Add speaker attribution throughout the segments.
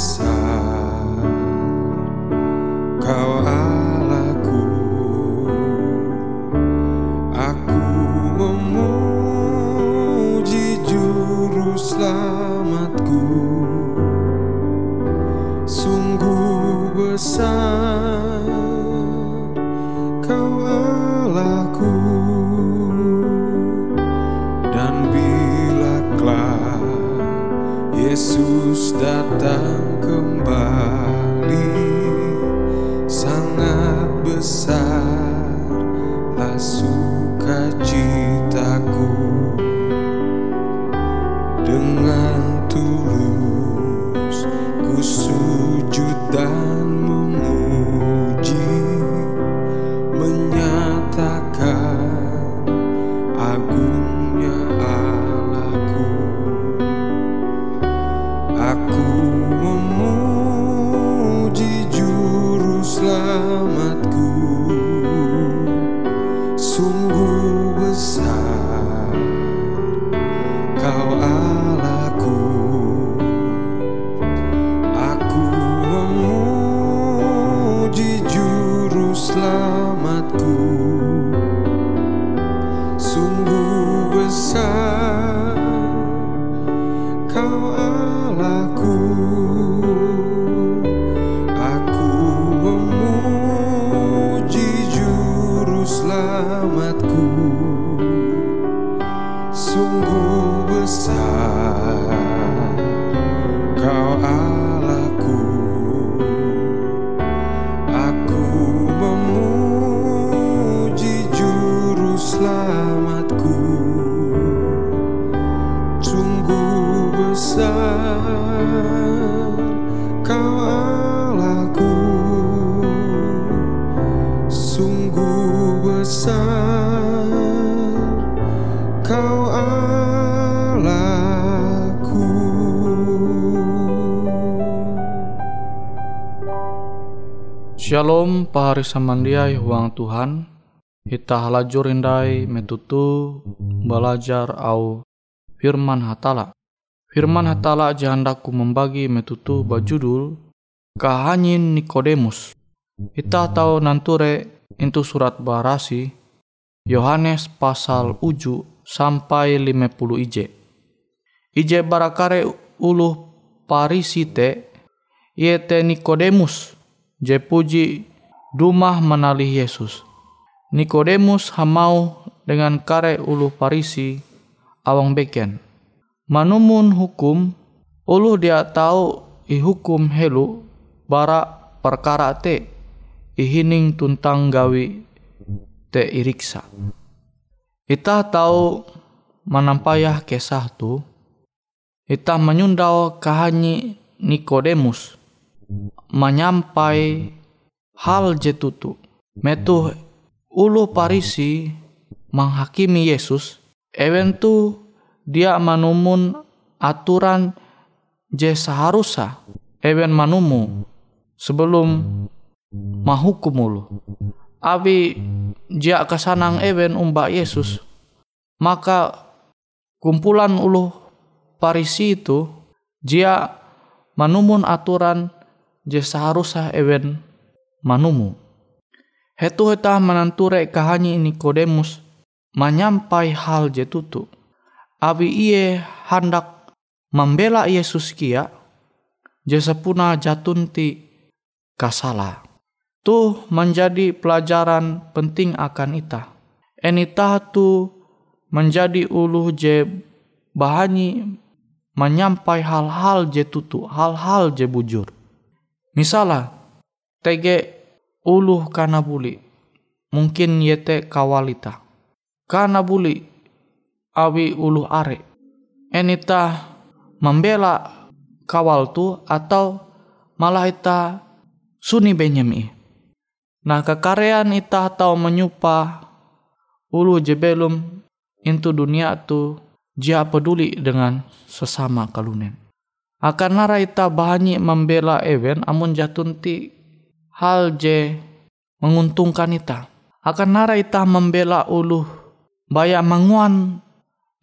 Speaker 1: Yesus
Speaker 2: Pahari samandiai huang Tuhan Kita halajur indai metutu belajar au firman hatala. Firman hatala jahandaku membagi metutu bajudul Kahanyin Nikodemus. Kita tahu nanture itu surat barasi Yohanes pasal uju sampai 50 ije. Ije barakare uluh parisi te Iete Nikodemus je puji dumah menali Yesus. Nikodemus hamau dengan kare ulu parisi awang beken. Manumun hukum, ulu dia tahu ihukum helu bara perkara te ihining tuntang gawi te iriksa. Ita tahu manampayah kesah tu, ita menyundau kahanyi Nikodemus menyampai hal je tutu. Metu ulu parisi menghakimi Yesus, ewen tu dia manumun aturan je seharusnya ewen manumu sebelum mahukum ulu. Abi jia kesanang ewen umba Yesus, maka kumpulan ulu parisi itu jia manumun aturan je seharusnya ewen manumu. Hetu heta menanture kahanyi Nikodemus menyampai hal je tutu. Abi iye hendak membela Yesus kia, je sepuna jatunti kasala. Tuh menjadi pelajaran penting akan ita. Enita tu menjadi ulu je bahanyi menyampai hal-hal je tutu, hal-hal je bujur. Misalnya, tege uluh kana buli, mungkin yete kawalita. Kana buli, awi uluh are. Enita membela kawal tu atau malah ita suni benyemi. Nah kekarean ita atau menyupa ulu jebelum into dunia tu jia peduli dengan sesama kalunen. Akan nara ita bahanyi membela ewen amun jatunti hal je menguntungkan ita. Akan nara ita membela ulu baya manguan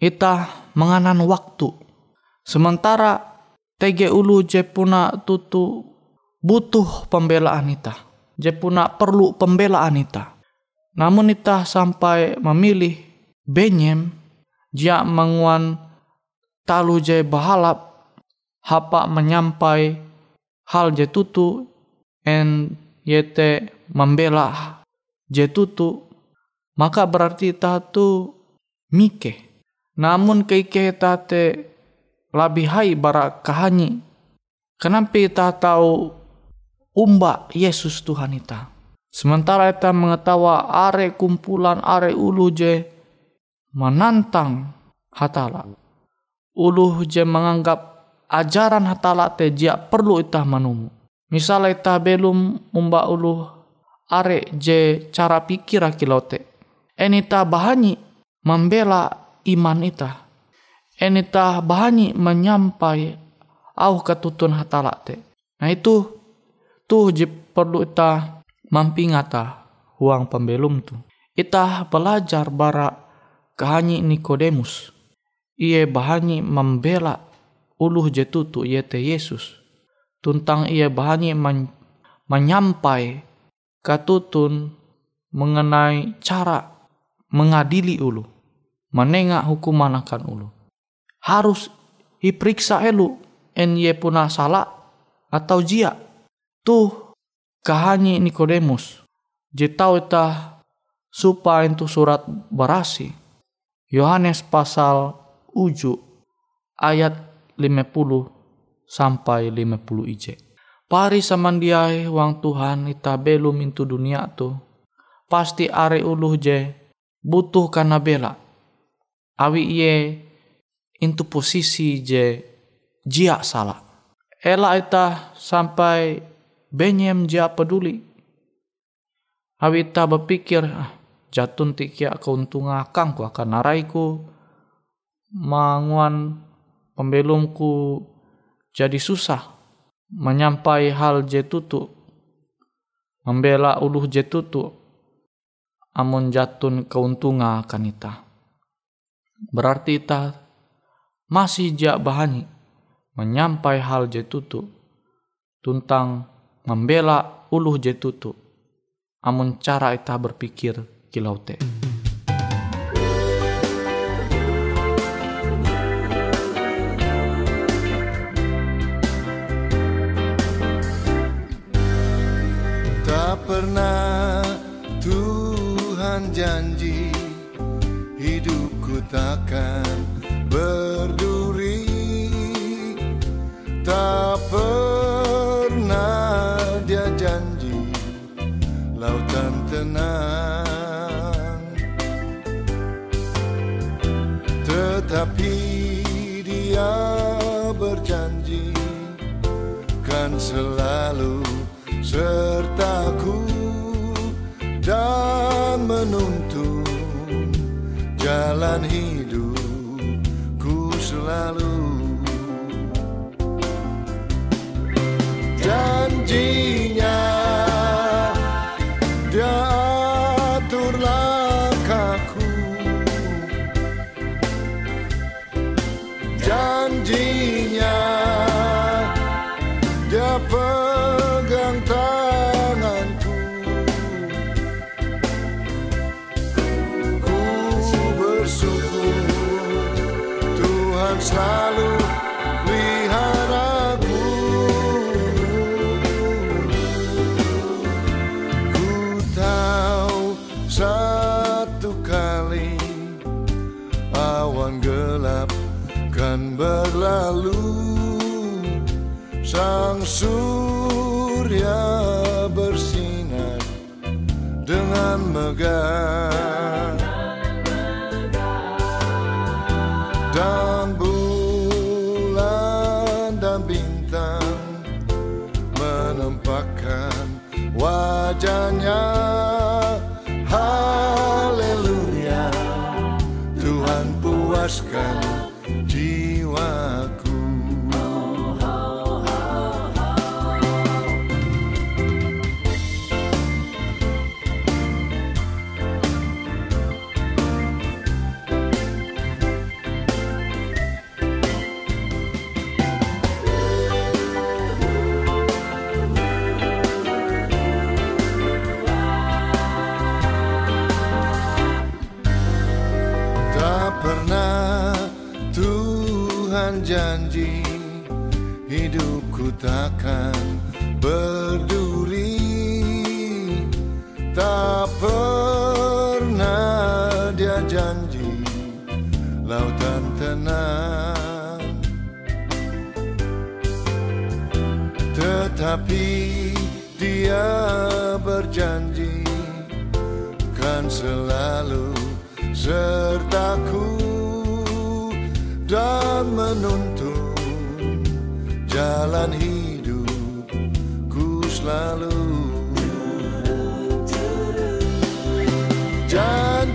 Speaker 2: ita menganan waktu. Sementara tege ulu je puna tutu butuh pembelaan ita. Je puna perlu pembelaan ita. Namun ita sampai memilih benyem jia menguan talu je bahalap hapa menyampai hal je tutu en yete membela je tutu maka berarti ta tu mike namun keike ta te lebih hai bara kahanyi kenapa ta tahu umba Yesus Tuhan ita sementara ita mengetawa are kumpulan are ulu je menantang hatala. Uluh je menganggap ajaran hatala te jia perlu itah manumu. Misalnya itah belum umba uluh are je cara pikir akilote. Enita bahani membela iman itah. Enita bahani menyampai au ketutun hatala te. Nah itu tuh je perlu itah mampingata huang pembelum tu. Itah belajar bara kahanyi Nikodemus. Ia bahanyi membela uluh jetutu yete Yesus. Tuntang ia bahanyi men menyampai katutun mengenai cara mengadili ulu. Menengak hukuman akan ulu. Harus diperiksa elu en ye puna salah atau jia. Tuh kahanyi Nikodemus. Jetau itah supaya itu surat berasi Yohanes pasal uju ayat 50 sampai 50 ije. Pari samandiai wang Tuhan ita belum intu dunia tu. Pasti are uluh je butuh karena bela. Awi iye intu posisi je jia salah. Ela ita sampai benyem jia peduli. Awi ita berpikir, ah, jatun tikia keuntungan akang ku akan naraiku manguan pembelumku jadi susah menyampai hal jetutu membela uluh jetutu amun jatun keuntungan akan ita berarti ita masih jak bahani menyampai hal jetutu tuntang membela uluh jetutu amun cara ita berpikir kilau
Speaker 3: takkan berduri. Tak pernah dia janji Lautan tenang. Tetapi dia berjanji Kan selalu sertaku Dan menuntut jalan hidupku selalu Selalu sang surya bersinar dengan megah. Dan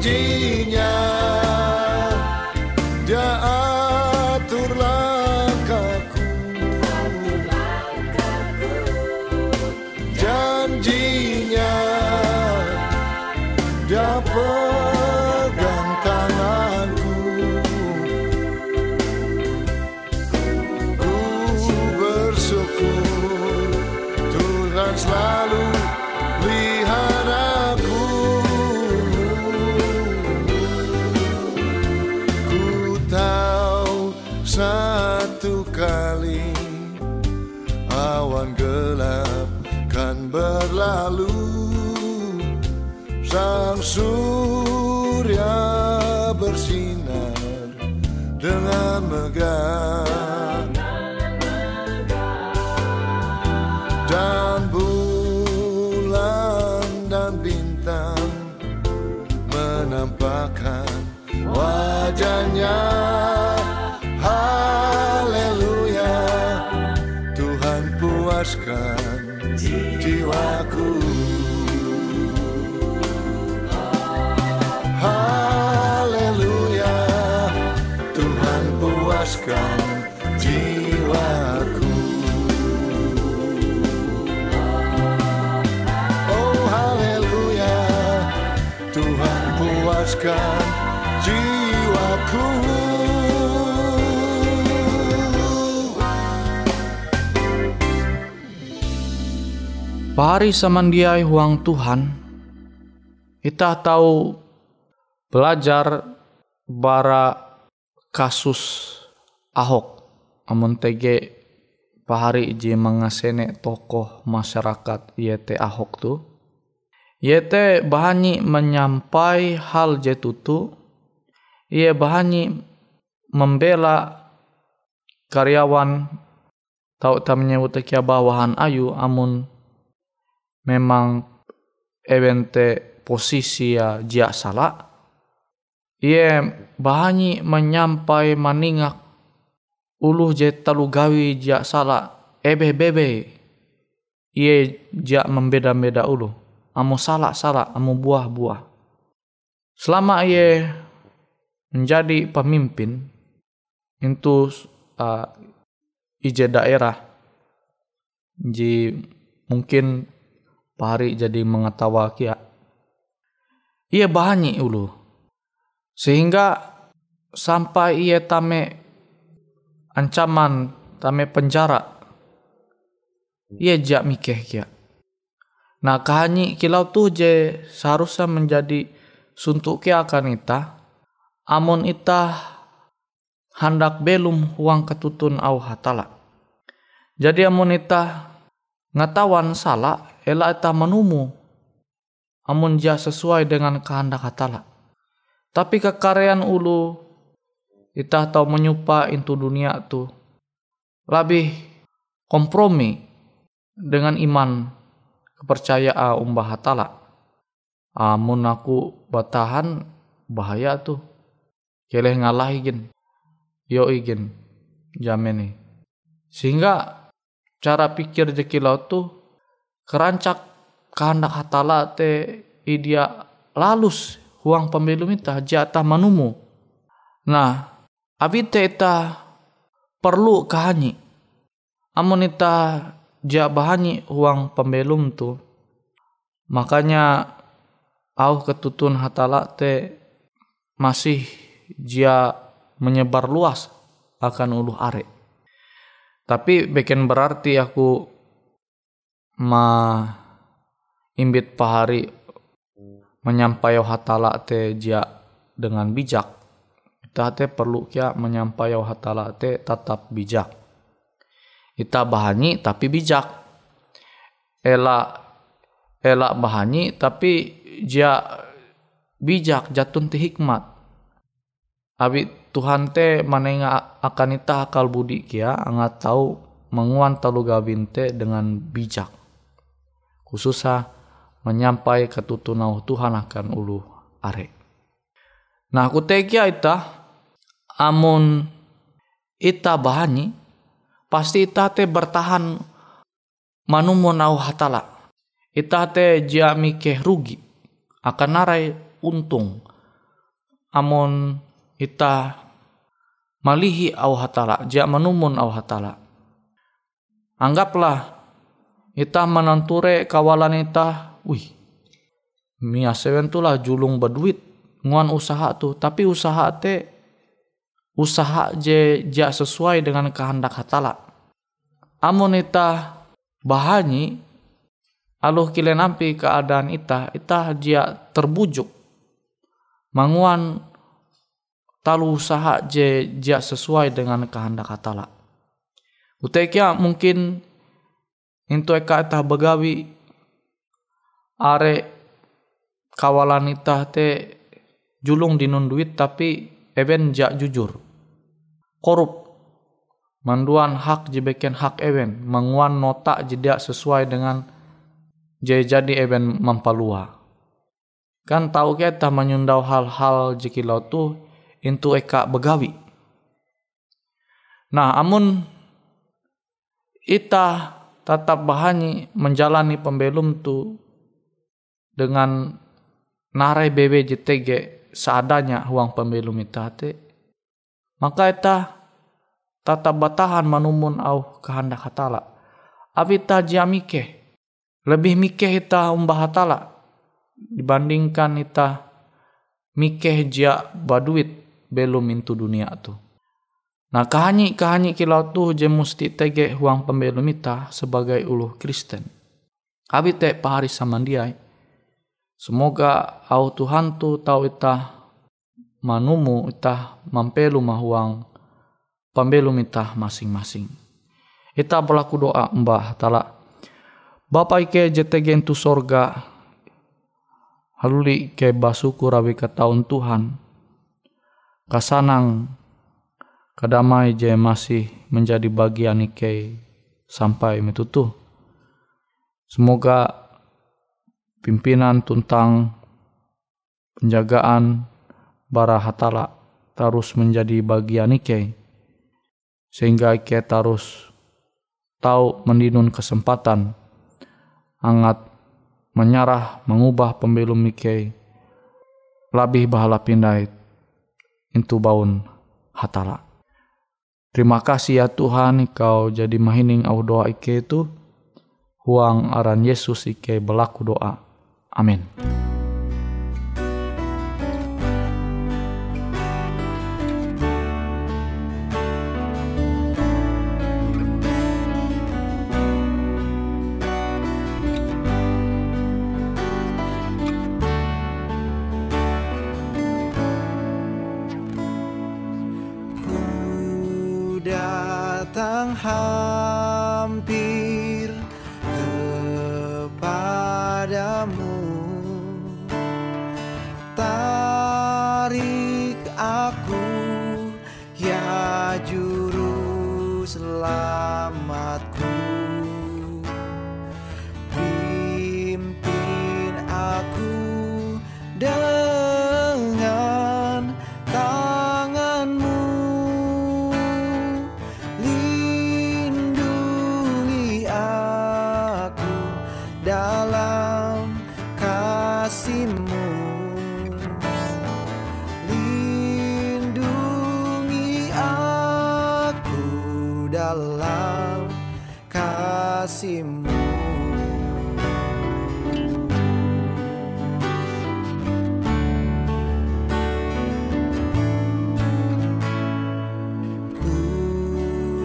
Speaker 3: Virginia. sang surya bersinar dengan megah
Speaker 2: Pari samandiai huang Tuhan, kita tahu belajar bara kasus Ahok, amun tege pahari je mangasene tokoh masyarakat yete Ahok tu. Yete bahani menyampai hal jetutu, ia bahani membela karyawan. Tau tamnya utekia bawahan ayu amun memang evente posisi ya jia salah Ie bahani menyampai maningak ulu je talu gawi jia salah ebe bebe. Jia membeda-beda ulu. amu salah salah, amu buah-buah. Selama ia menjadi pemimpin itu uh, ije daerah, jadi mungkin pahari jadi mengetawa kia. Ia banyak ulu. Sehingga sampai ia tame ancaman tame penjara. Ia jak mikeh kia. Nah kahanyi kilau tu je seharusnya menjadi suntuk kia akan ita. Amun ita hendak belum huang ketutun au hatala. Jadi amun ita ngatawan salah ela ita menumu. Amun dia sesuai dengan kehendak hatala. Tapi kekarean ulu ita tahu menyupa into dunia tu. Lebih kompromi dengan iman kepercayaan umbah hatala. Amun aku batahan bahaya tuh keleh ngalah igin yo igin jamin sehingga cara pikir jekilau tu kerancak kehendak hatala te idia lalus huang pembelum ita jatah manumu. Nah, abi te ita perlu kahanyi. Amun ita ja bahanyi huang pembelum tu. Makanya au ketutun hatala te masih dia menyebar luas akan ulu are. Tapi bikin berarti aku ma imbit pahari menyampaikan hatala te dia dengan bijak. Kita te perlu kia menyampaikan hatala te tetap bijak. Kita bahani tapi bijak. Ela ela bahani tapi dia bijak jatun ti hikmat. Abi Tuhan te manenga akan ita akal budi kia angat tahu menguan talu gabin te dengan bijak. Khususnya menyampai ketutunau Tuhan akan ulu are. Nah aku tekia ita amun ita bahani pasti ita te bertahan manumun au hatala. Ita te jia mikeh rugi akan narai untung. Amun ita malihi au hatala, jia menumun au hatala. Anggaplah ita menanture kawalan ita, wih, mia sewen julung berduit, nguan usaha tu, tapi usaha te usaha je ja sesuai dengan kehendak hatala. Amun ita bahanyi, aluh kile nampi keadaan ita, ita dia terbujuk. Manguan talu usaha je ja sesuai dengan kehendak hatala. Utekia mungkin into eka itah begawi are kawalan itah te julung dinun duit tapi even ja jujur. Korup manduan hak jebeken hak even menguan nota jeda sesuai dengan jadi even mampalua. Kan tahu kita menyundau hal-hal jikilau tuh into eka begawi. Nah, amun ita tetap bahani menjalani pembelum tu dengan narai bebe JTG seadanya uang pembelum ita te, maka ita tetap batahan manumun au kehendak hatala. Abi ta jamike, lebih mikeh ita umbah hatala dibandingkan ita mikeh jia baduit belum into dunia tu. Nah kahanyi kahanyi kilau tu je musti tege huang pembelum ita sebagai uluh Kristen. Abi te pahari samandiai. Semoga au Tuhan tu tau ita manumu ita mampelu mahuang pembelum ita masing-masing. Ita berlaku doa mbah tala. Bapak ike JTG itu sorga haluli ke basuku rawi ke Tuhan kasanang kadamai je masih menjadi bagian ike sampai metutu. Semoga pimpinan tentang penjagaan bara hatala terus menjadi bagian ike sehingga ike terus tahu mendinun kesempatan
Speaker 4: angat menyarah mengubah pembelum Mike labih bahala pindai itu baun hatala. Terima kasih ya Tuhan kau jadi mahining au doa ike itu huang aran Yesus ike berlaku doa. Amin.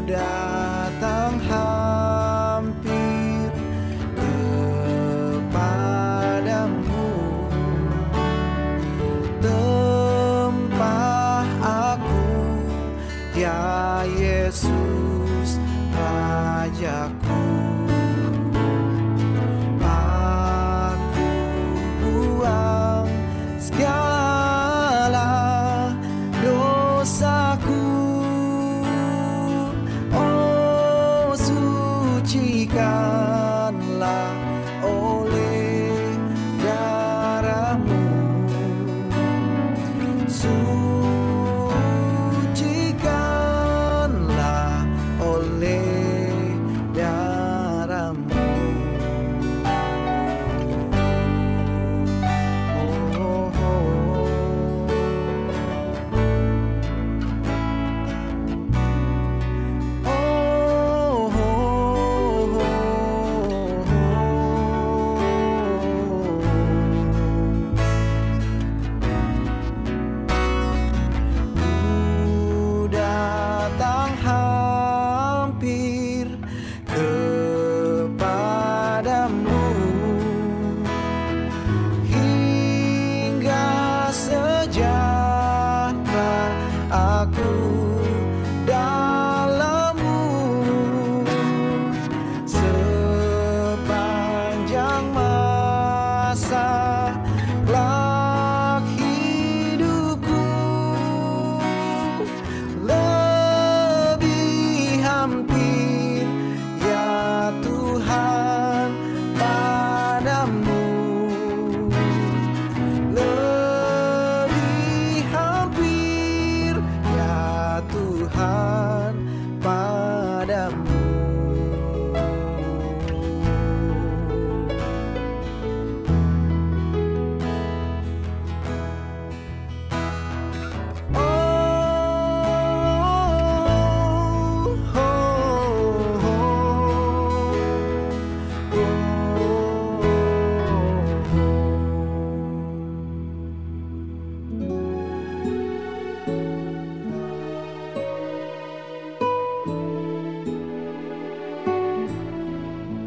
Speaker 4: muda.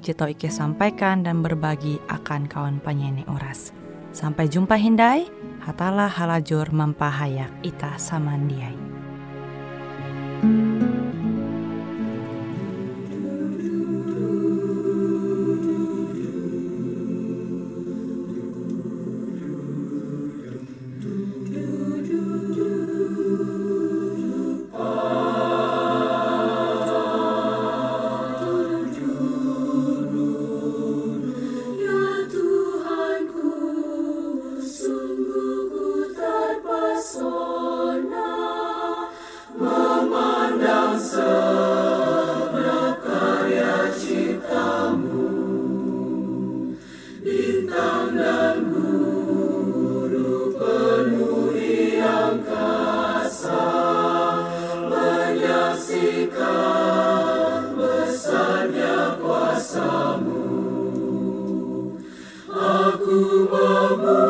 Speaker 5: Jito Ike sampaikan dan berbagi akan kawan penyanyi Uras. Sampai jumpa Hindai, hatalah halajur mempahayak ita samandiai.
Speaker 6: Ubamu.